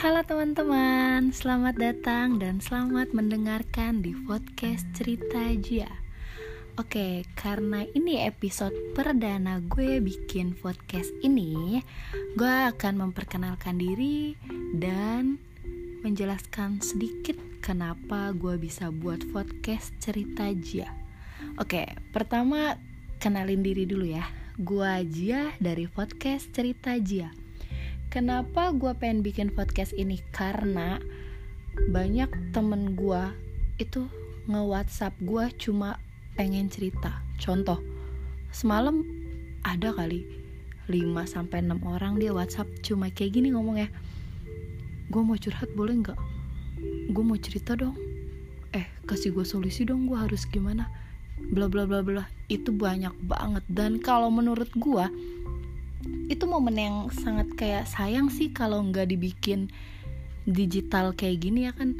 Halo teman-teman, selamat datang dan selamat mendengarkan di podcast Cerita Jia. Oke, karena ini episode perdana gue bikin podcast ini, gue akan memperkenalkan diri dan menjelaskan sedikit kenapa gue bisa buat podcast Cerita Jia. Oke, pertama kenalin diri dulu ya. Gue Jia dari podcast Cerita Jia. Kenapa gue pengen bikin podcast ini? Karena banyak temen gue itu nge-whatsapp gue cuma pengen cerita. Contoh, semalam ada kali 5-6 orang dia whatsapp cuma kayak gini ngomong ya Gue mau curhat boleh nggak? Gue mau cerita dong Eh kasih gue solusi dong gue harus gimana? Bla bla bla bla Itu banyak banget Dan kalau menurut gue itu momen yang sangat kayak sayang sih kalau nggak dibikin digital kayak gini ya kan.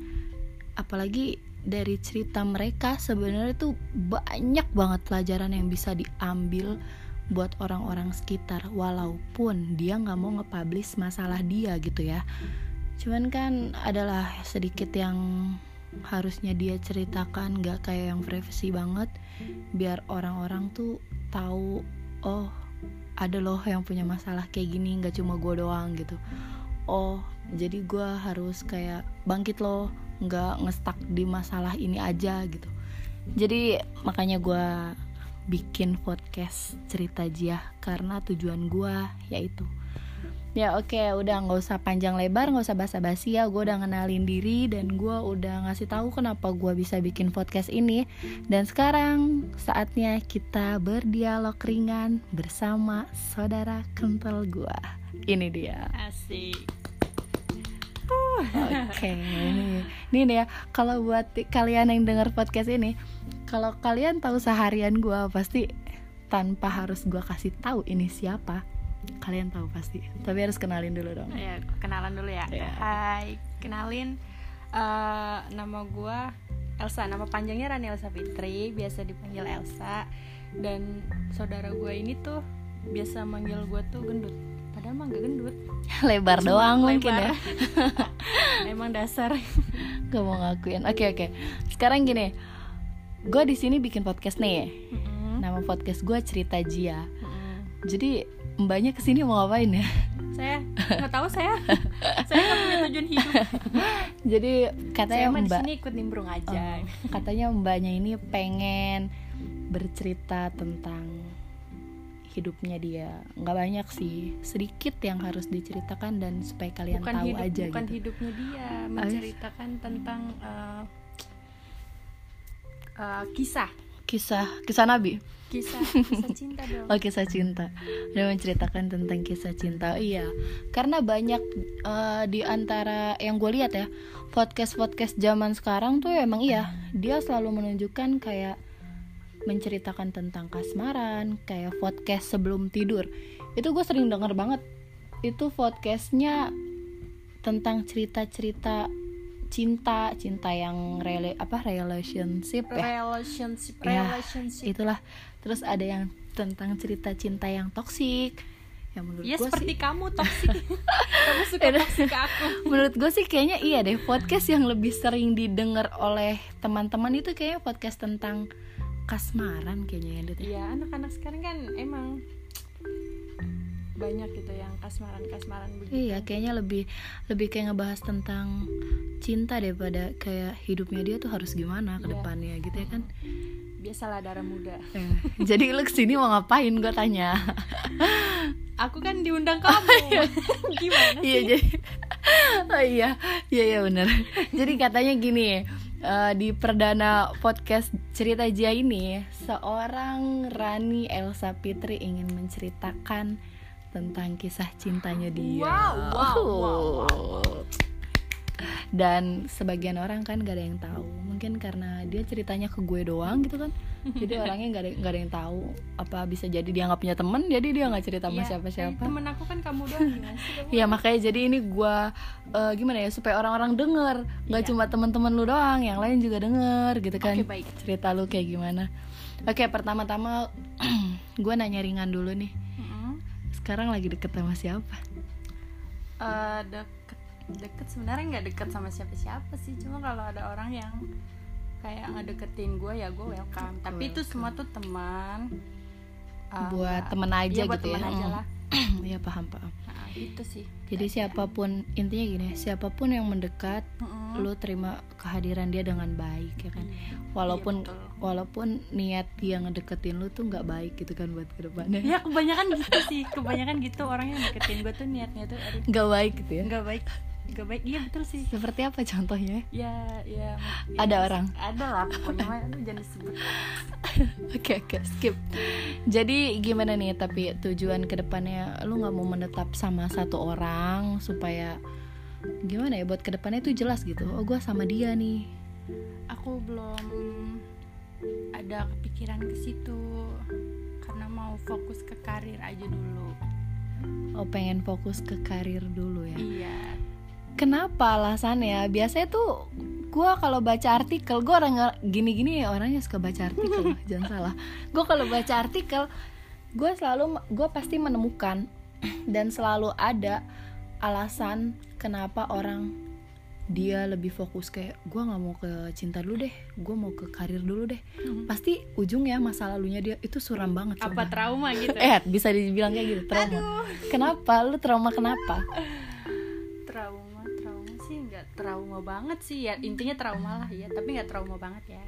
Apalagi dari cerita mereka sebenarnya tuh banyak banget pelajaran yang bisa diambil buat orang-orang sekitar. Walaupun dia nggak mau nge-publish masalah dia gitu ya. Cuman kan adalah sedikit yang harusnya dia ceritakan nggak kayak yang privacy banget. Biar orang-orang tuh tahu oh ada loh yang punya masalah kayak gini nggak cuma gue doang gitu. Oh jadi gue harus kayak bangkit loh nggak ngestak di masalah ini aja gitu. Jadi makanya gue bikin podcast cerita Jia karena tujuan gue yaitu Ya oke okay, udah nggak usah panjang lebar nggak usah basa-basi ya. Gue udah ngenalin diri dan gue udah ngasih tahu kenapa gue bisa bikin podcast ini. Dan sekarang saatnya kita berdialog ringan bersama saudara kental gue ini dia. Asik. Oke okay. ini ini nih ya kalau buat kalian yang dengar podcast ini kalau kalian tahu seharian gue pasti tanpa harus gue kasih tahu ini siapa kalian tahu pasti. Tapi harus kenalin dulu dong. Ya kenalan dulu ya. Yeah. Hai kenalin uh, nama gue Elsa. Nama panjangnya Rani Elsa Fitri biasa dipanggil Elsa. Dan saudara gue ini tuh biasa manggil gue tuh gendut. Padahal mah gak gendut. Lebar Cuma doang lebar. mungkin ya. emang dasar. Gak mau ngakuin. Oke okay, oke. Okay. sekarang gini gue di sini bikin podcast nih. Mm -hmm. nama podcast gue cerita Jia. Mm -hmm. jadi mbaknya ke sini mau ngapain ya? Saya nggak tahu saya. Saya nggak punya tujuan hidup. Jadi katanya saya mbak sini ikut nimbrung aja. oh, katanya mbaknya ini pengen bercerita tentang hidupnya dia. Nggak banyak sih sedikit yang harus diceritakan dan supaya kalian bukan tahu hidup, aja bukan gitu. hidupnya dia. Menceritakan tentang uh, uh, kisah. Kisah kisah nabi kisah kisah cinta dong. Oh kisah cinta. Dia menceritakan tentang kisah cinta. Oh, iya. Karena banyak uh, di antara yang gue lihat ya podcast podcast zaman sekarang tuh emang iya dia selalu menunjukkan kayak menceritakan tentang kasmaran kayak podcast sebelum tidur. Itu gue sering denger banget. Itu podcastnya tentang cerita-cerita cinta cinta yang rela apa relationship ya. Relationship relationship. ya, itulah terus ada yang tentang cerita cinta yang toksik. Yang menurut ya, gue seperti sih kamu toksik. Kamu suka toksik ke aku. Menurut gue sih kayaknya iya deh podcast yang lebih sering didengar oleh teman-teman itu kayaknya podcast tentang kasmaran kayaknya ya Iya anak-anak sekarang kan emang banyak gitu yang kasmaran kasmaran begitu. Iya kayaknya lebih lebih kayak ngebahas tentang cinta daripada kayak hidupnya dia tuh harus gimana ke iya. depannya gitu ya kan biasalah darah muda eh, jadi lu ke sini mau ngapain gue tanya aku kan diundang kamu iya. gimana iya, sih iya jadi oh iya iya iya bener jadi katanya gini uh, di perdana podcast cerita Jia ini seorang Rani Elsa Fitri ingin menceritakan tentang kisah cintanya dia. Wow, wow, wow, wow. Dan sebagian orang kan gak ada yang tahu. Mungkin karena dia ceritanya ke gue doang gitu kan. Jadi orangnya gak ada gak ada yang tahu. Apa bisa jadi dia nggak punya temen, jadi dia nggak cerita sama iya, siapa-siapa. Temen aku kan kamu doang. Iya makanya jadi ini gue uh, gimana ya supaya orang-orang denger, nggak iya. cuma teman-teman lu doang, yang lain juga denger gitu kan. Okay, baik. Cerita lu kayak gimana. Oke, okay, pertama-tama gue nanya ringan dulu nih sekarang lagi deket sama siapa? Uh, deket deket sebenarnya nggak deket sama siapa-siapa sih. Cuma kalau ada orang yang kayak ngedeketin gue ya gue welcome. Tapi itu semua tuh teman uh, buat temen aja iya, buat gitu ya. teman aja Mm. lah ya paham paham. Nah, gitu sih. Jadi siapa pun intinya gini siapa pun yang mendekat Mm-mm. lu terima kehadiran dia dengan baik ya kan? Iya, walaupun betul. walaupun niat dia ngedeketin lu tuh nggak baik gitu kan buat ke depannya. Ya kebanyakan gitu sih. Kebanyakan gitu orang yang deketin gue tuh niatnya tuh nggak baik gitu ya? Nggak baik nggak baik iya betul sih seperti apa contohnya ya ya, ya Ada orang? ada lah pokoknya jangan disebut Oke oke skip. Jadi gimana nih tapi tujuan ke depannya lu nggak mau menetap sama satu orang supaya gimana ya buat ke depannya tuh jelas gitu. Oh gue sama dia nih. aku belum ada kepikiran ke situ karena mau fokus ke karir aja dulu Oh pengen fokus ke karir dulu ya. iya Kenapa alasannya? Biasanya tuh gue kalau baca artikel gue orang gini-gini ya orangnya suka baca artikel jangan salah. Gue kalau baca artikel gue selalu gue pasti menemukan dan selalu ada alasan kenapa orang dia lebih fokus kayak gue nggak mau ke cinta dulu deh gue mau ke karir dulu deh. Pasti ujungnya masa lalunya dia itu suram banget apa sumpah. trauma gitu? Eh bisa dibilang kayak gitu trauma. Kenapa? Lu trauma kenapa trauma banget sih ya. Intinya trauma lah ya tapi nggak trauma banget ya.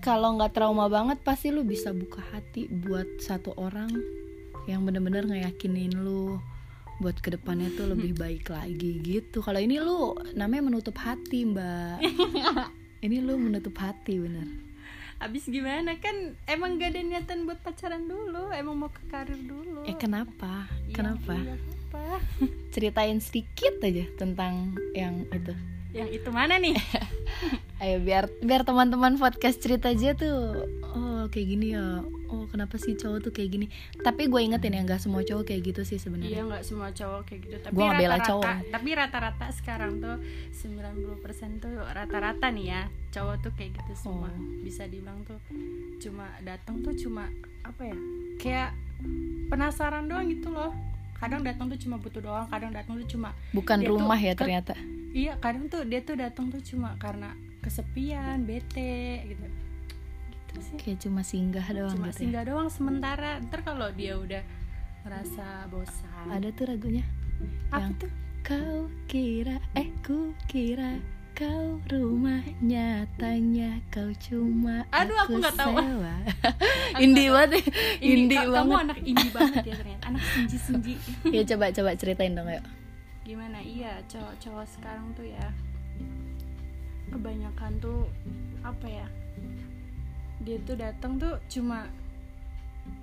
Kalau nggak trauma banget pasti lu bisa buka hati buat satu orang yang bener-bener ngeyakinin lu buat ke depannya tuh lebih baik lagi gitu. Kalau ini lu namanya menutup hati mbak. Ini lu menutup hati bener. Abis gimana? Kan emang gak ada niatan buat pacaran dulu emang mau ke karir dulu. Eh kenapa? Iya, kenapa? iya, kenapa? Ceritain sedikit aja tentang yang itu yang itu mana nih? Ayo biar biar teman-teman podcast cerita aja tuh oh kayak gini ya. Oh kenapa sih cowok tuh kayak gini? Tapi gue ingetin ya nggak semua cowok kayak gitu sih Iya sebenarnya nggak semua cowok kayak gitu. Tapi Gua nggak bela cowok. tapi rata-rata sekarang tuh 90% tuh rata-rata nih ya cowok tuh kayak gitu semua. Oh. bisa dibilang tuh cuma datang tuh cuma apa ya kayak penasaran doang gitu loh. Kadang datang tuh cuma butuh doang kadang datang tuh cuma bukan Dia tuh rumah ya ke- ternyata iya kadang tuh dia tuh datang tuh cuma karena kesepian bete gitu gitu sih kayak cuma singgah doang cuma gitu ya. singgah doang sementara ntar kalau dia udah ngerasa bosan ada tuh lagunya apa yang tuh kau kira eh ku kira kau rumah nyatanya kau cuma Aduh, aku nggak tahu. sewa. indie banget ya. indie ka- kamu banget anak indie banget ya ternyata anak senji senji ya coba coba ceritain dong yuk gimana? Iya cowok-cowok sekarang tuh ya kebanyakan tuh apa ya dia tuh datang tuh cuma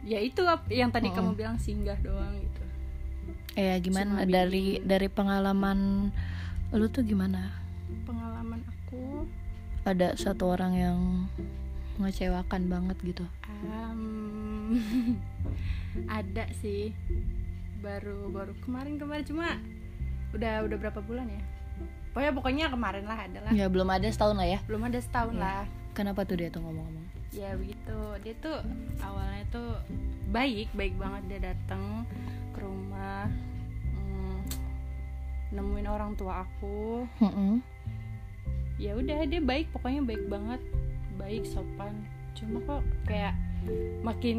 ya itu yang tadi Mm-mm. kamu bilang singgah doang gitu. Eh gimana? Cuma dari bikin- dari pengalaman lu tuh gimana? Pengalaman aku? Ada satu orang yang ngecewakan banget gitu? Um, ada sih. Baru baru kemarin kemarin cuma udah udah berapa bulan ya? Pokoknya pokoknya kemarin lah adalah ya belum ada setahun lah ya. Belum ada setahun Iya. lah. Kenapa tuh dia tuh ngomong-ngomong? Ya begitu. Dia tuh awalnya tuh baik baik banget. Dia datang ke rumah mm, nemuin orang tua aku. Mm-mm. ya udah dia baik pokoknya baik banget. Baik sopan. Cuma kok kayak makin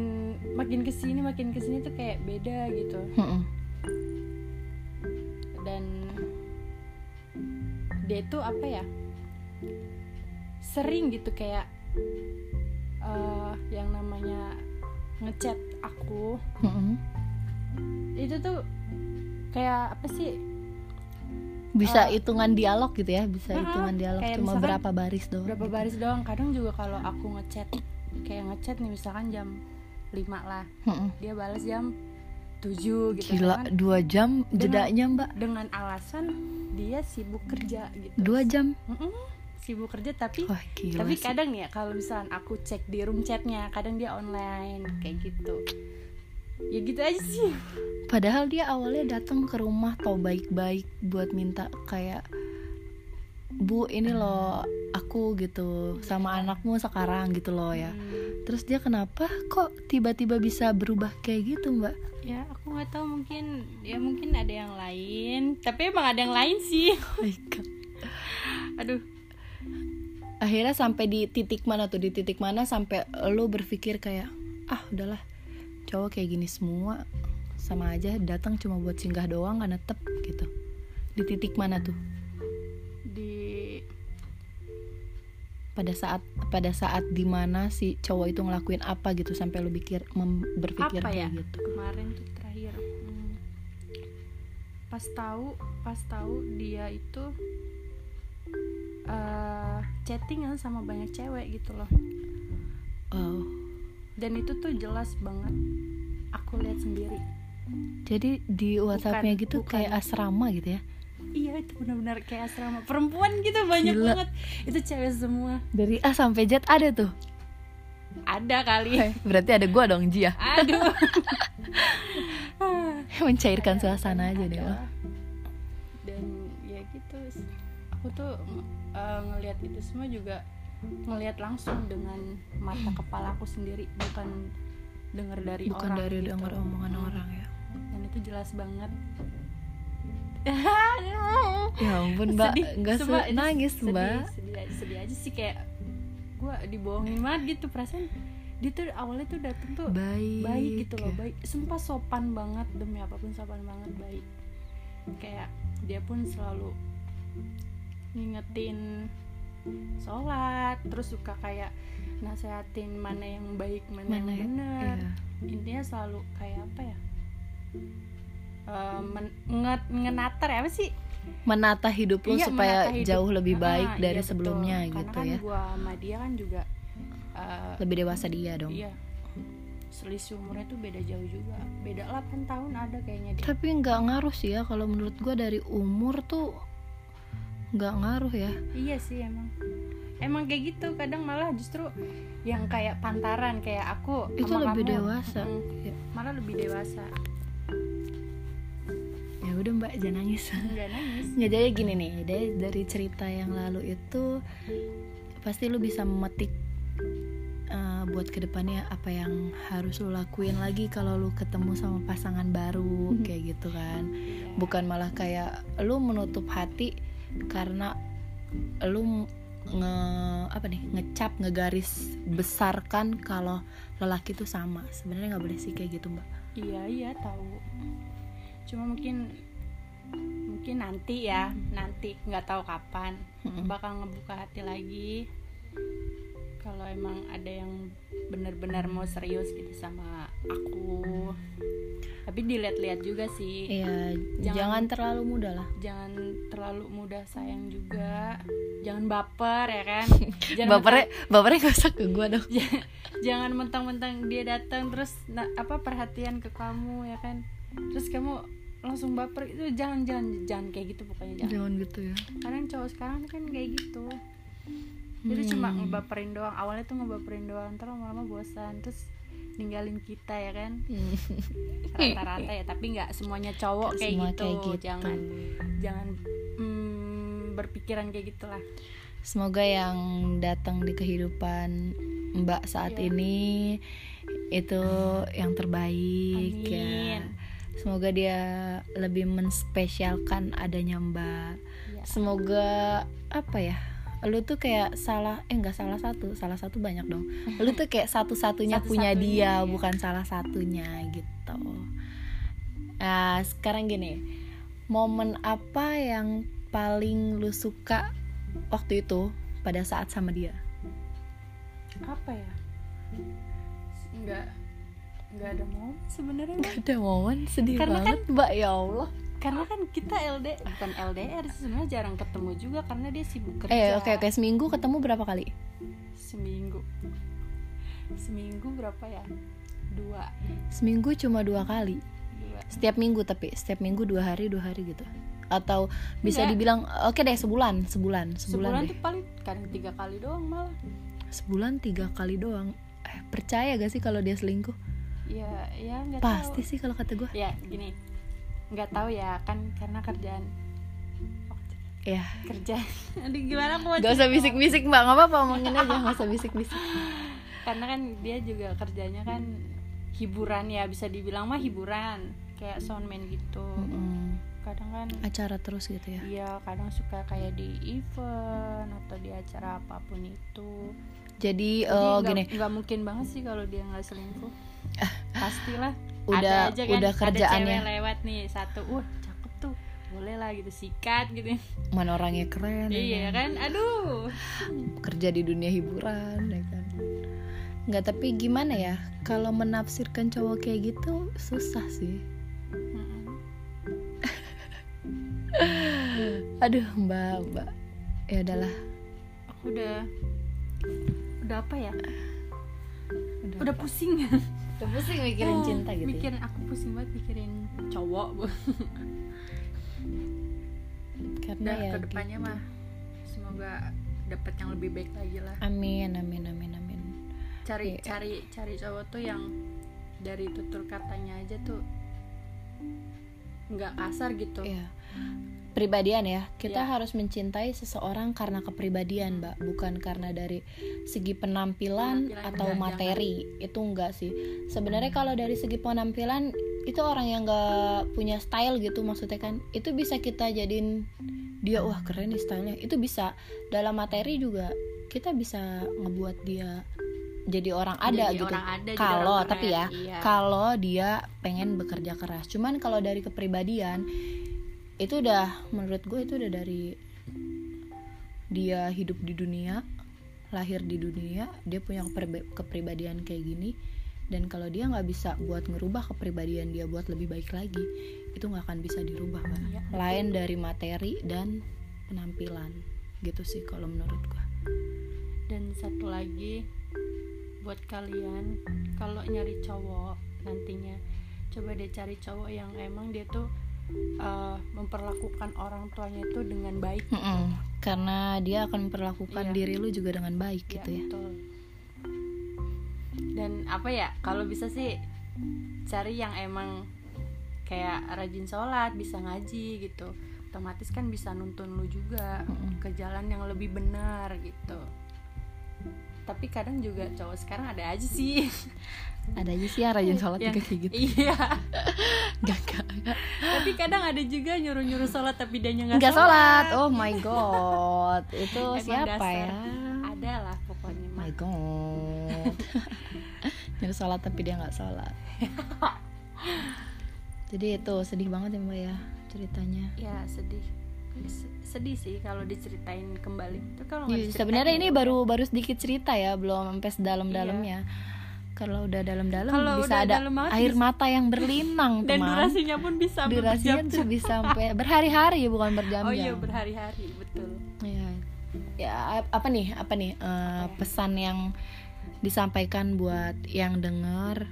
makin ke sini makin ke sini tuh kayak beda gitu. Mm-mm. Dan dia tuh apa ya? Sering gitu kayak eh, yang namanya ngechat aku. Mm-mm. itu tuh kayak apa sih? Bisa Eh, hitungan dialog gitu ya bisa Heeh, hitungan dialog. cuma berapa baris doang. berapa baris doang. Kadang juga kalau aku ngechat kayak ngechat nih misalkan jam 5 lah. Mm-mm. dia balas jam 7 gitu gila kan. dua jam jedanya mbak? dengan alasan dia sibuk kerja gitu. Dua jam? Mm-mm, sibuk kerja tapi wah gila tapi sih. kadang ya kalau misalnya aku cek di room chatnya kadang dia online kayak gitu. Ya gitu aja sih. Padahal dia awalnya datang ke rumah tau baik-baik buat minta kayak bu ini loh aku gitu sama anakmu sekarang gitu loh ya. Hmm, terus dia kenapa kok tiba-tiba bisa berubah kayak gitu mbak? Ya aku nggak tahu mungkin ya mungkin ada yang lain. Tapi emang ada yang lain sih. Oh my God. aduh. Akhirnya sampai di titik mana tuh? Di titik mana sampai lu berpikir kayak ah udahlah cowok kayak gini semua sama aja datang cuma buat singgah doang kan netep gitu. Di titik mana tuh pada saat pada saat di mana si cowok itu ngelakuin apa gitu sampai lu pikir berpikir apa ya? gitu. Kemarin tuh terakhir hmm, pas tahu pas tahu dia itu eh chattingan sama banyak cewek gitu loh. Oh. Dan itu tuh jelas banget aku lihat sendiri. Jadi di WhatsAppnya gitu bukan. kayak asrama gitu ya iya itu benar-benar kayak asrama perempuan gitu banyak Gila. banget. Itu cewek semua. Dari A sampai Z ada tuh? Ada kali. Berarti ada gua dong Jia aduh. Mencairkan suasana aja deh dan ya gitu aku tuh uh, ngelihat itu semua juga ngelihat langsung dengan mata kepala aku sendiri bukan dengar dari bukan orang dari gitu. dengar omongan orang ya? Dan itu jelas banget ya ampun mbak. Sedih, nggak se- nangis sedih, mbak. sedih, aja- sedih aja sih kayak gue dibohongin banget gitu perasaan dia tuh awalnya tuh dateng tuh baik. baik gitu loh baik. Sumpah sopan banget demi apa pun sopan banget baik. Kayak dia pun selalu ngingetin sholat terus suka kayak nasehatin mana yang baik mana, mana ya? yang benar Iya. intinya selalu kayak apa ya Eh, men- nge- ya apa sih? Menata hidup lu Iya, supaya hidup. jauh lebih Ah, baik iya, dari betul. sebelumnya Karena gitu kan ya. gua sama dia kan juga eh, lebih dewasa dia dong. iya. Selisih umurnya tuh beda jauh juga. Beda 8 tahun ada kayaknya dia. Tapi nggak ngaruh sih ya kalau menurut gua dari umur tuh nggak ngaruh ya. Iya sih emang. Emang kayak gitu kadang malah justru yang kayak pantaran kayak aku itu lebih kamu, dewasa. Malah lebih dewasa udah mbak jangan nangis. Nggak nangis. Nggak jadi gini nih dari dari cerita yang lalu itu pasti lu bisa memetik eh, buat ke depannya apa yang harus lu lakuin lagi kalau lu ketemu sama pasangan baru Mhm. kayak gitu kan. Bukan malah kayak lu menutup hati karena lu nge apa nih ngecap ngegaris besarkan kalau lelaki itu sama. Sebenarnya nggak boleh sih kayak gitu mbak. Iya iya tahu. Cuma mungkin mungkin nanti ya nanti. Nggak tahu kapan. Mm-mm. bakal ngebuka hati lagi. Kalau emang ada yang benar-benar mau serius gitu sama aku. Tapi dilihat-lihat juga sih. Iya, Jangan- jangan, terlalu muda lah. jangan terlalu mudah sayang juga. Jangan baper ya kan? Jangan Bapernya, bapernya gak usah ke gue dong. mentang- jangan mentang-mentang dia datang terus na- apa perhatian ke kamu ya kan? Terus kamu langsung baper itu jangan jangan jangan kayak gitu pokoknya jangan Jangan gitu ya. kadang cowok sekarang kan kayak gitu jadi Hmm. cuma ngebaperin doang awalnya tuh ngebaperin doang ntar lama-lama bosan terus ninggalin kita ya kan rata-rata ya tapi nggak semuanya cowok kayak, Semua gitu. kayak gitu. jangan jangan mm, berpikiran kayak gitulah Semoga yang datang di kehidupan Mbak saat Iya. ini itu yang terbaik ya. Semoga dia lebih menspesialkan adanya Mbak. Iya. Semoga apa ya? Lu tuh kayak salah eh enggak salah satu, salah satu banyak dong. Lu tuh kayak satu-satunya punya Satu-satunya, dia, iya. bukan salah satunya gitu. Nah, sekarang gini. Momen apa yang paling lu suka waktu itu pada saat sama dia? apa ya nggak nggak ada mau sebenarnya Mbak. Gak ada momen sedih Karena banget, Mbak ya Allah. karena kan kita LD bukan LDR sih sebenarnya jarang ketemu juga karena dia sibuk kerja Eh, oke oke, seminggu ketemu berapa kali? seminggu seminggu berapa ya dua Seminggu cuma dua kali. dua Setiap minggu tapi setiap minggu dua hari dua hari gitu. Atau bisa Enggak. dibilang oke deh sebulan sebulan sebulan, sebulan deh. tuh paling kadang tiga kali doang malah Sebulan tiga kali doang. Eh, percaya gak sih kalau dia selingkuh? Ya ya nggak Pasti tahu sih kalau kata gue. ya gini. Nggak tahu ya kan karena kerjaan. Ya, kerja. Aduh gimana aku mau gak usah bisik-bisik mbak, gak apa-apa omongin aja, gak usah bisik-bisik. karena kan dia juga kerjanya kan hiburan ya bisa dibilang mah hiburan. Kayak soundman gitu. Mm-mm. kadang kan acara terus gitu ya? Iya kadang suka kayak di event atau di acara apa pun itu. jadi Jadi eh, nggak- gini. nggak mungkin banget sih kalau dia nggak selingkuh. Pastilah. udah ada aja kan, udah Ada kerjaannya cewek lewat nih satu, uh cakep tuh, boleh lah gitu sikat gitu. mana orangnya keren ya iya kan, aduh. kerja di dunia hiburan ya kan nggak tapi gimana ya kalau menafsirkan cowok kayak gitu susah sih aduh mbak mbak ya udahlah Aku udah, udah apa ya? udah, Udah pusing. Udah pusing mikirin Oh, cinta gitu ya. Mikirin aku pusing banget mikirin cowok bu. karena Udah ya ke depannya gitu. mah semoga dapat yang lebih baik lagi lah. amin amin amin amin cari Iya. cari cari cowok tuh yang dari tutur katanya aja tuh nggak kasar gitu Iya. Pribadian ya, kita Iya. harus mencintai seseorang karena kepribadian, Mbak, bukan karena dari segi penampilan, Penampilan atau enggak, materi. Itu enggak sih. Sebenarnya kalau dari segi penampilan itu orang yang nggak punya style gitu maksudnya kan, itu bisa kita jadiin dia wah keren nih stylenya. Itu bisa. Dalam materi juga kita bisa ngebuat dia jadi orang ada Jadi gitu. Kalau tapi ya, iya. kalau dia pengen bekerja keras. Cuman kalau dari kepribadian itu udah menurut gue itu udah dari dia hidup di dunia, lahir di dunia, dia punya kepribadian kayak gini. Dan kalau dia nggak bisa buat ngerubah kepribadian dia buat lebih baik lagi, itu nggak akan bisa dirubah, mbak. Iya. Lain dari materi dan penampilan, gitu sih kalau menurut gue. dan satu lagi buat kalian kalau nyari cowok nantinya coba deh cari cowok yang emang dia tuh eh, memperlakukan orang tuanya itu dengan baik Mm-mm. Karena dia akan memperlakukan Iya. diri lu juga dengan baik gitu ya. betul dan apa ya kalau bisa sih cari yang emang kayak rajin sholat bisa ngaji gitu otomatis kan bisa nuntun lu juga Mm-mm. ke jalan yang lebih benar gitu tapi kadang juga cowok sekarang ada aja sih Ada aja sih yang rajin sholat juga kayak gitu. iya Gak, kadang ada juga nyuruh nyuruh sholat tapi dia nggak Nggak sholat. Oh my god. Itu Emang siapa dasar. ya? ada lah pokoknya mah My god. Nyuruh sholat tapi dia nggak sholat. Jadi itu sedih banget ya mbak ya ceritanya. ya sedih sedih sih kalau diceritain kembali itu kalau Iya, diceritain sebenarnya ini ya baru baru sedikit cerita ya, belum sampai sedalam-dalamnya. Kalau udah dalam-dalam bisa udah ada dalam air bisa- mata yang berlinang, dan teman. durasinya pun bisa Durasinya tuh bisa sampai berhari-hari bukan berjam-jam. oh iya berhari-hari betul Iya. Ya ap- apa nih? Apa nih eh, ya? pesan yang disampaikan buat yang dengar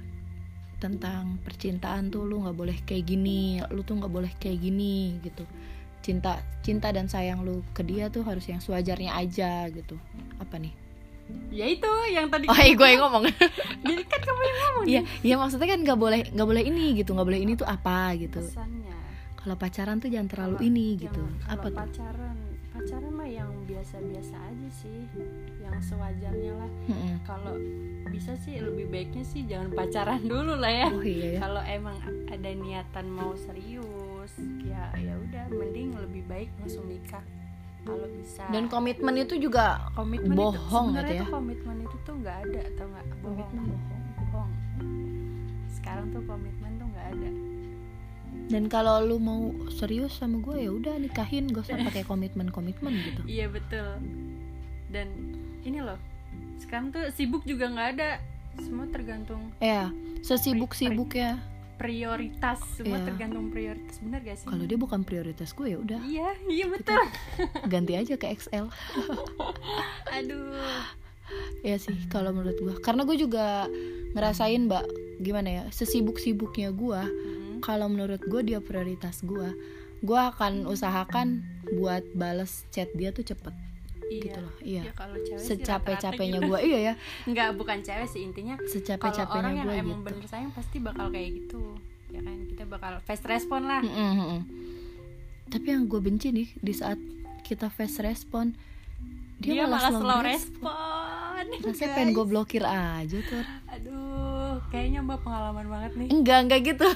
tentang percintaan tuh lu nggak boleh kayak gini, lu tuh nggak boleh kayak gini gitu. Cinta cinta dan sayang lu ke dia tuh harus yang sewajarnya aja gitu. Apa nih? Ya itu yang tadi Oh, iya, gue yang ngomong. jadi kan kamu yang ngomong Iya, iya maksudnya kan nggak boleh nggak boleh ini gitu, nggak boleh ini tuh apa gitu. pesannya Kalau pacaran tuh jangan terlalu Kalau ini yang- gitu. Apa tuh? pacaran pacaran mah yang biasa-biasa aja sih yang sewajarnya lah Mm-mm. kalau bisa sih lebih baiknya sih jangan pacaran dulu lah ya Oh iya ya. kalau emang ada niatan mau serius ya ya udah mending lebih baik langsung nikah kalau bisa Dan komitmen itu juga komitmen itu bohong gitu ya. tuh komitmen itu tuh nggak ada atau nggak Komitmen bohong. bohong sekarang tuh komitmen tuh nggak ada Dan kalau lu mau serius sama gue ya udah nikahin, gak usah pakai komitmen-komitmen gitu. iya betul dan ini loh sekarang tuh sibuk juga nggak ada semua tergantung Ya, sesibuk-sibuk ya. Prioritas semua Iya. tergantung prioritas bener gak sih Kalau dia bukan prioritas gue ya udah iya iya betul ganti aja ke XL. aduh ya sih kalau menurut gue. Karena gue juga ngerasain mbak gimana ya sesibuk-sibuknya gue. Hmm, Kalau menurut gue dia prioritas gue. Gue akan usahakan buat bales chat dia tuh cepet iya gitu loh. Iya. Ya, kalau cewek sih Secapek-capeknya rata-rata gue iya ya. gitu. nggak bukan cewek sih intinya kalau Secapek-capeknya orang yang gue emang gitu. bener sayang pasti bakal kayak gitu ya kan kita bakal fast respon lah Mm-mm, mm-mm. Tapi yang gue benci nih di saat kita fast respon dia, malah, slow respon, rasanya pengen gue blokir aja tuh aduh kayaknya mbak pengalaman banget nih. Enggak enggak gitu.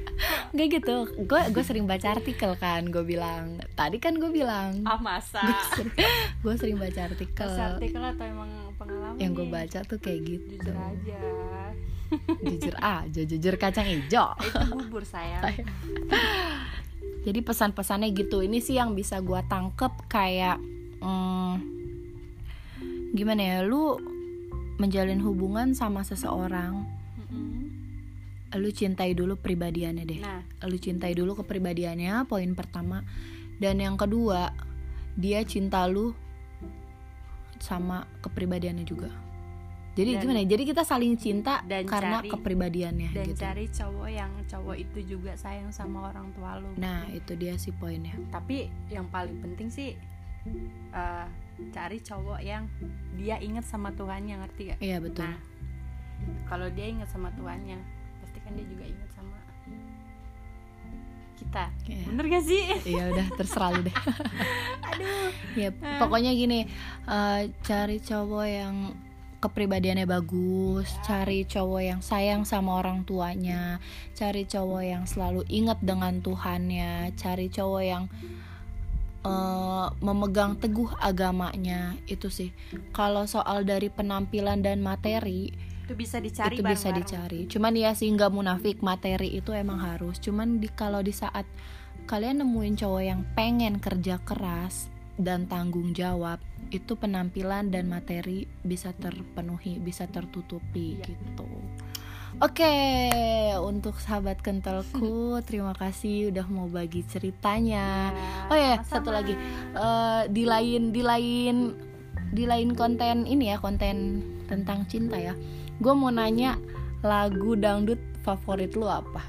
Enggak gitu. Gue gue sering baca artikel kan gue bilang. Tadi kan gue bilang. Ah masa? Gue sering, gue sering baca artikel. Baca artikel atau emang pengalaman yang gue baca tuh kayak gitu. jujur aja. Jujur aja jujur kacang hijau. Itu bubur sayang. Jadi pesan-pesannya gitu. Ini sih yang bisa gua tangkep kayak hmm, gimana ya? Lu menjalin hubungan sama seseorang. Lu cintai dulu pribadiannya deh. Nah. Lu cintai dulu kepribadiannya poin pertama. Dan yang kedua dia cinta lu sama kepribadiannya juga. Jadi Dan- gimana ya? jadi kita saling cinta dan karena cari- kepribadiannya dan gitu. cari cowok yang cowok itu juga sayang sama orang tua lu. Nah itu dia sih poinnya. Tapi yang paling penting sih eh, cari cowok yang dia ingat sama Tuhannya ngerti gak? iya betul. Nah, kalau dia ingat sama Tuhannya, kan dia juga ingat sama kita. Iya. Bener gak sih? Iya udah terserah lu deh. Aduh. ya pokoknya gini, eh, cari cowok yang kepribadiannya bagus, cari cowok yang sayang sama orang tuanya, cari cowok yang selalu ingat dengan Tuhannya, cari cowok yang eh, memegang teguh agamanya itu sih. Kalau soal dari penampilan dan materi Itu bisa dicari itu bisa dicari cuman ya sih nggak munafik materi itu emang harus cuman di kalau di saat kalian nemuin cowok yang pengen kerja keras dan tanggung jawab itu penampilan dan materi bisa terpenuhi bisa tertutupi Iya. gitu Oke, untuk sahabat kentalku, terima kasih udah mau bagi ceritanya. Ya, Oh ya, satu lagi. Eh, di lain di lain di lain konten ini ya konten tentang cinta ya gue mau nanya lagu dangdut favorit lu apa?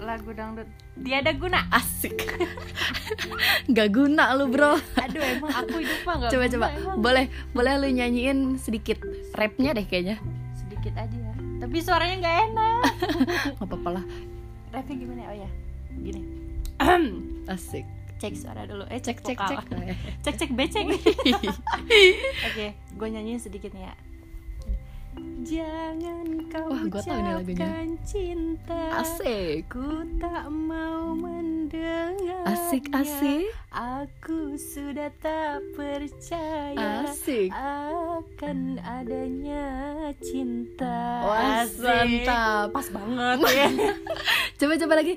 Lagu dangdut. Tiada guna. Asik. Nggak guna lu bro. Aduh emang aku hidup mah gak coba guna coba. emang. boleh boleh lu nyanyiin sedikit rapnya deh kayaknya. Sedikit aja. Ya Tapi suaranya gak enak. Nggak apa-apa lah. Rapnya gimana? Oh ya Gini. Asik. Cek suara dulu. Eh cek cek vokal. cek. Cek cek becek. Oke, gue nyanyiin sedikit nih ya. Jangan kau Wah, gua tahu nih lagunya. cinta. asik Ku tak mau mendengar. asik asik Aku sudah tak percaya asik akan adanya cinta. Wah, Asik. mantap. Pas banget ya. coba coba lagi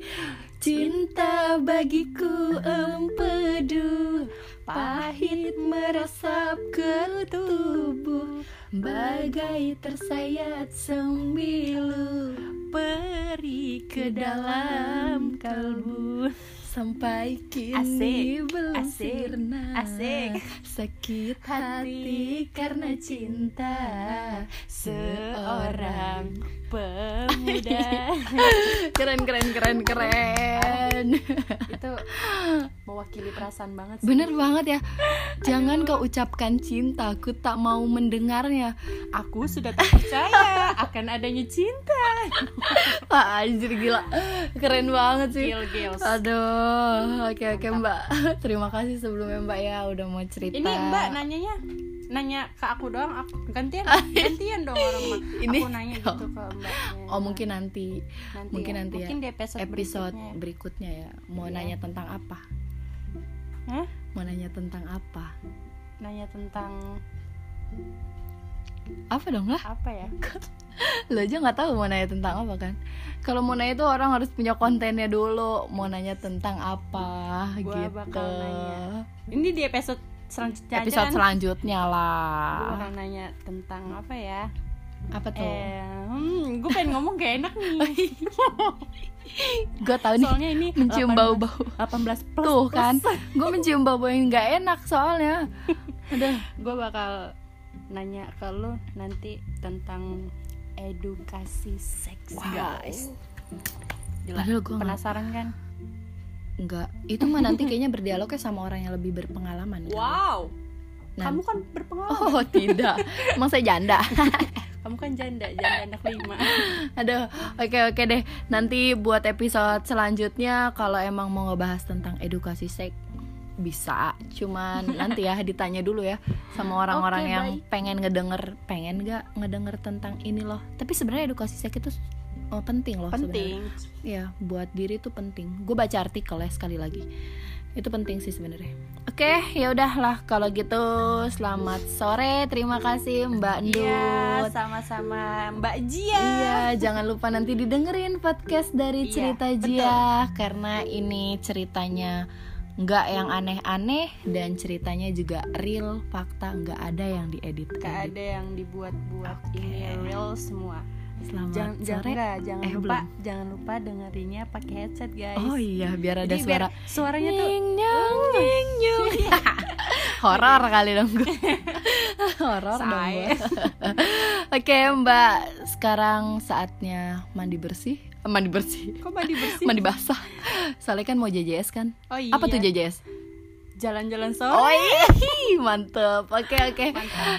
cinta bagiku empedu pahit meresap ke tubuh bagai tersayat sembilu Peri ke dalam kalbu. sampai kini Asik, belum asik, sirna asik. sakit hati karena cinta seorang pemuda. Keren keren keren keren. Itu mewakili perasaan banget sih. bener banget ya. Jangan kau ucapkan cinta aku tak mau mendengarnya. Aku sudah tak percaya akan adanya cinta. Wah anjir gila. Keren banget sih. Gil gils Aduh Oke oke mbak. Terima kasih sebelumnya mbak ya Udah mau cerita. Ini mbak nanyanya nanya ke aku doang aku gantian gantian dong orang mah Ini- aku nanya gitu ke mbaknya Oh mungkin nanti nanti mungkin ya. nanti ya. mungkin di episode, Episode berikutnya. berikutnya ya Mau Iya. nanya tentang apa Hah? Mau nanya tentang apa nanya tentang Apa dong lah apa ya Lo aja gak tahu mau nanya tentang apa kan Kalau mau nanya itu orang harus punya kontennya dulu Mau nanya tentang apa Gua gitu bakal nanya. ini di episode selanjutnya aja Episode kan? selanjutnya lah bakal nanya tentang apa ya Apa tuh Eh, hmm, gue pengen ngomong gak enak nih. Gue tahu nih Soalnya ini Mencium 18 bau-bau 18 plus. Tuh kan Gue mencium bau-bau yang gak enak soalnya Aduh Gue bakal nanya ke lu nanti tentang edukasi seks, guys. Gila, penasaran kan? Enggak Itu mah nanti kayaknya berdialognya sama orang yang lebih berpengalaman kan? Wow. Nah. Kamu kan berpengalaman. Oh tidak Emang saya janda Kamu kan janda, janda anak lima. Aduh Oke oke deh Nanti buat episode selanjutnya Kalau emang mau ngebahas tentang edukasi seks bisa cuman nanti ya ditanya dulu ya sama orang-orang Oke, yang baik. pengen ngedenger pengen nggak ngedenger tentang ini loh tapi sebenarnya edukasi seks itu oh, penting loh penting. Sebenarnya. ya buat diri itu penting. Gue baca artikel ya sekali lagi. Itu penting sih sebenarnya. Oke ya udahlah kalau gitu. Selamat sore. Terima kasih mbak Iya, Ndut. sama-sama. Mbak Jia. Iya, jangan lupa nanti didengerin podcast dari Iya, Cerita Jia. Karena ini ceritanya nggak yang aneh-aneh dan ceritanya juga real, fakta nggak ada yang diedit. Gak ada yang dibuat-buat. Oke. ini real semua. Selamat Jangan jangan sore. enggak, jangan Eh, lupa belum. jangan lupa dengerinnya pakai headset guys. Oh iya, biar ada Jadi suara biar suaranya tuh Nying, nyong, nying, nyong. Horor kali dong gue. Horor dong gue. Oke, Mbak. Sekarang saatnya mandi bersih. Eh, Mandi bersih. kok mandi bersih? Mandi basah. Soalnya kan mau JJS kan? Oh iya. Apa tuh JJS? Jalan-jalan sore. Oh iya, mantep. Oke oke.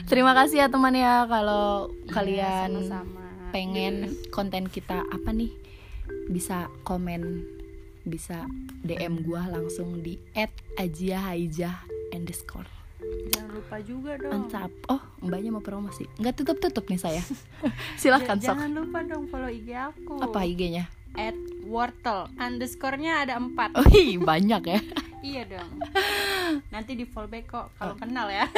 Terima kasih ya teman ya kalau kalian Iya, sama-sama. Pengen konten kita apa nih? Bisa komen bisa DM gua langsung di @ajiahaijah underscore. Jangan lupa juga dong. mantap oh mbaknya mau promosi. Nggak tutup tutup nih saya. Silahkan Ja- sok. Jangan lupa dong follow IG aku. apa IG-nya At wortel underscore-nya ada empat. oh iya, banyak ya Iya dong. Nanti di fallback kok kalau kenal ya.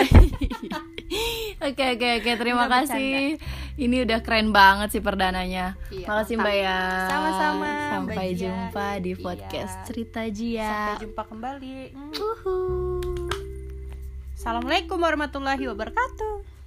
Oke oke oke terima Nggak kasih. Ini udah keren banget sih perdananya. Iya, Makasih. Mbak ya. Sama-sama, Sampai Mbak jumpa di Iya. podcast Cerita Jia. Sampai jumpa kembali. Hmm. Uhuh. Assalamualaikum warahmatullahi wabarakatuh.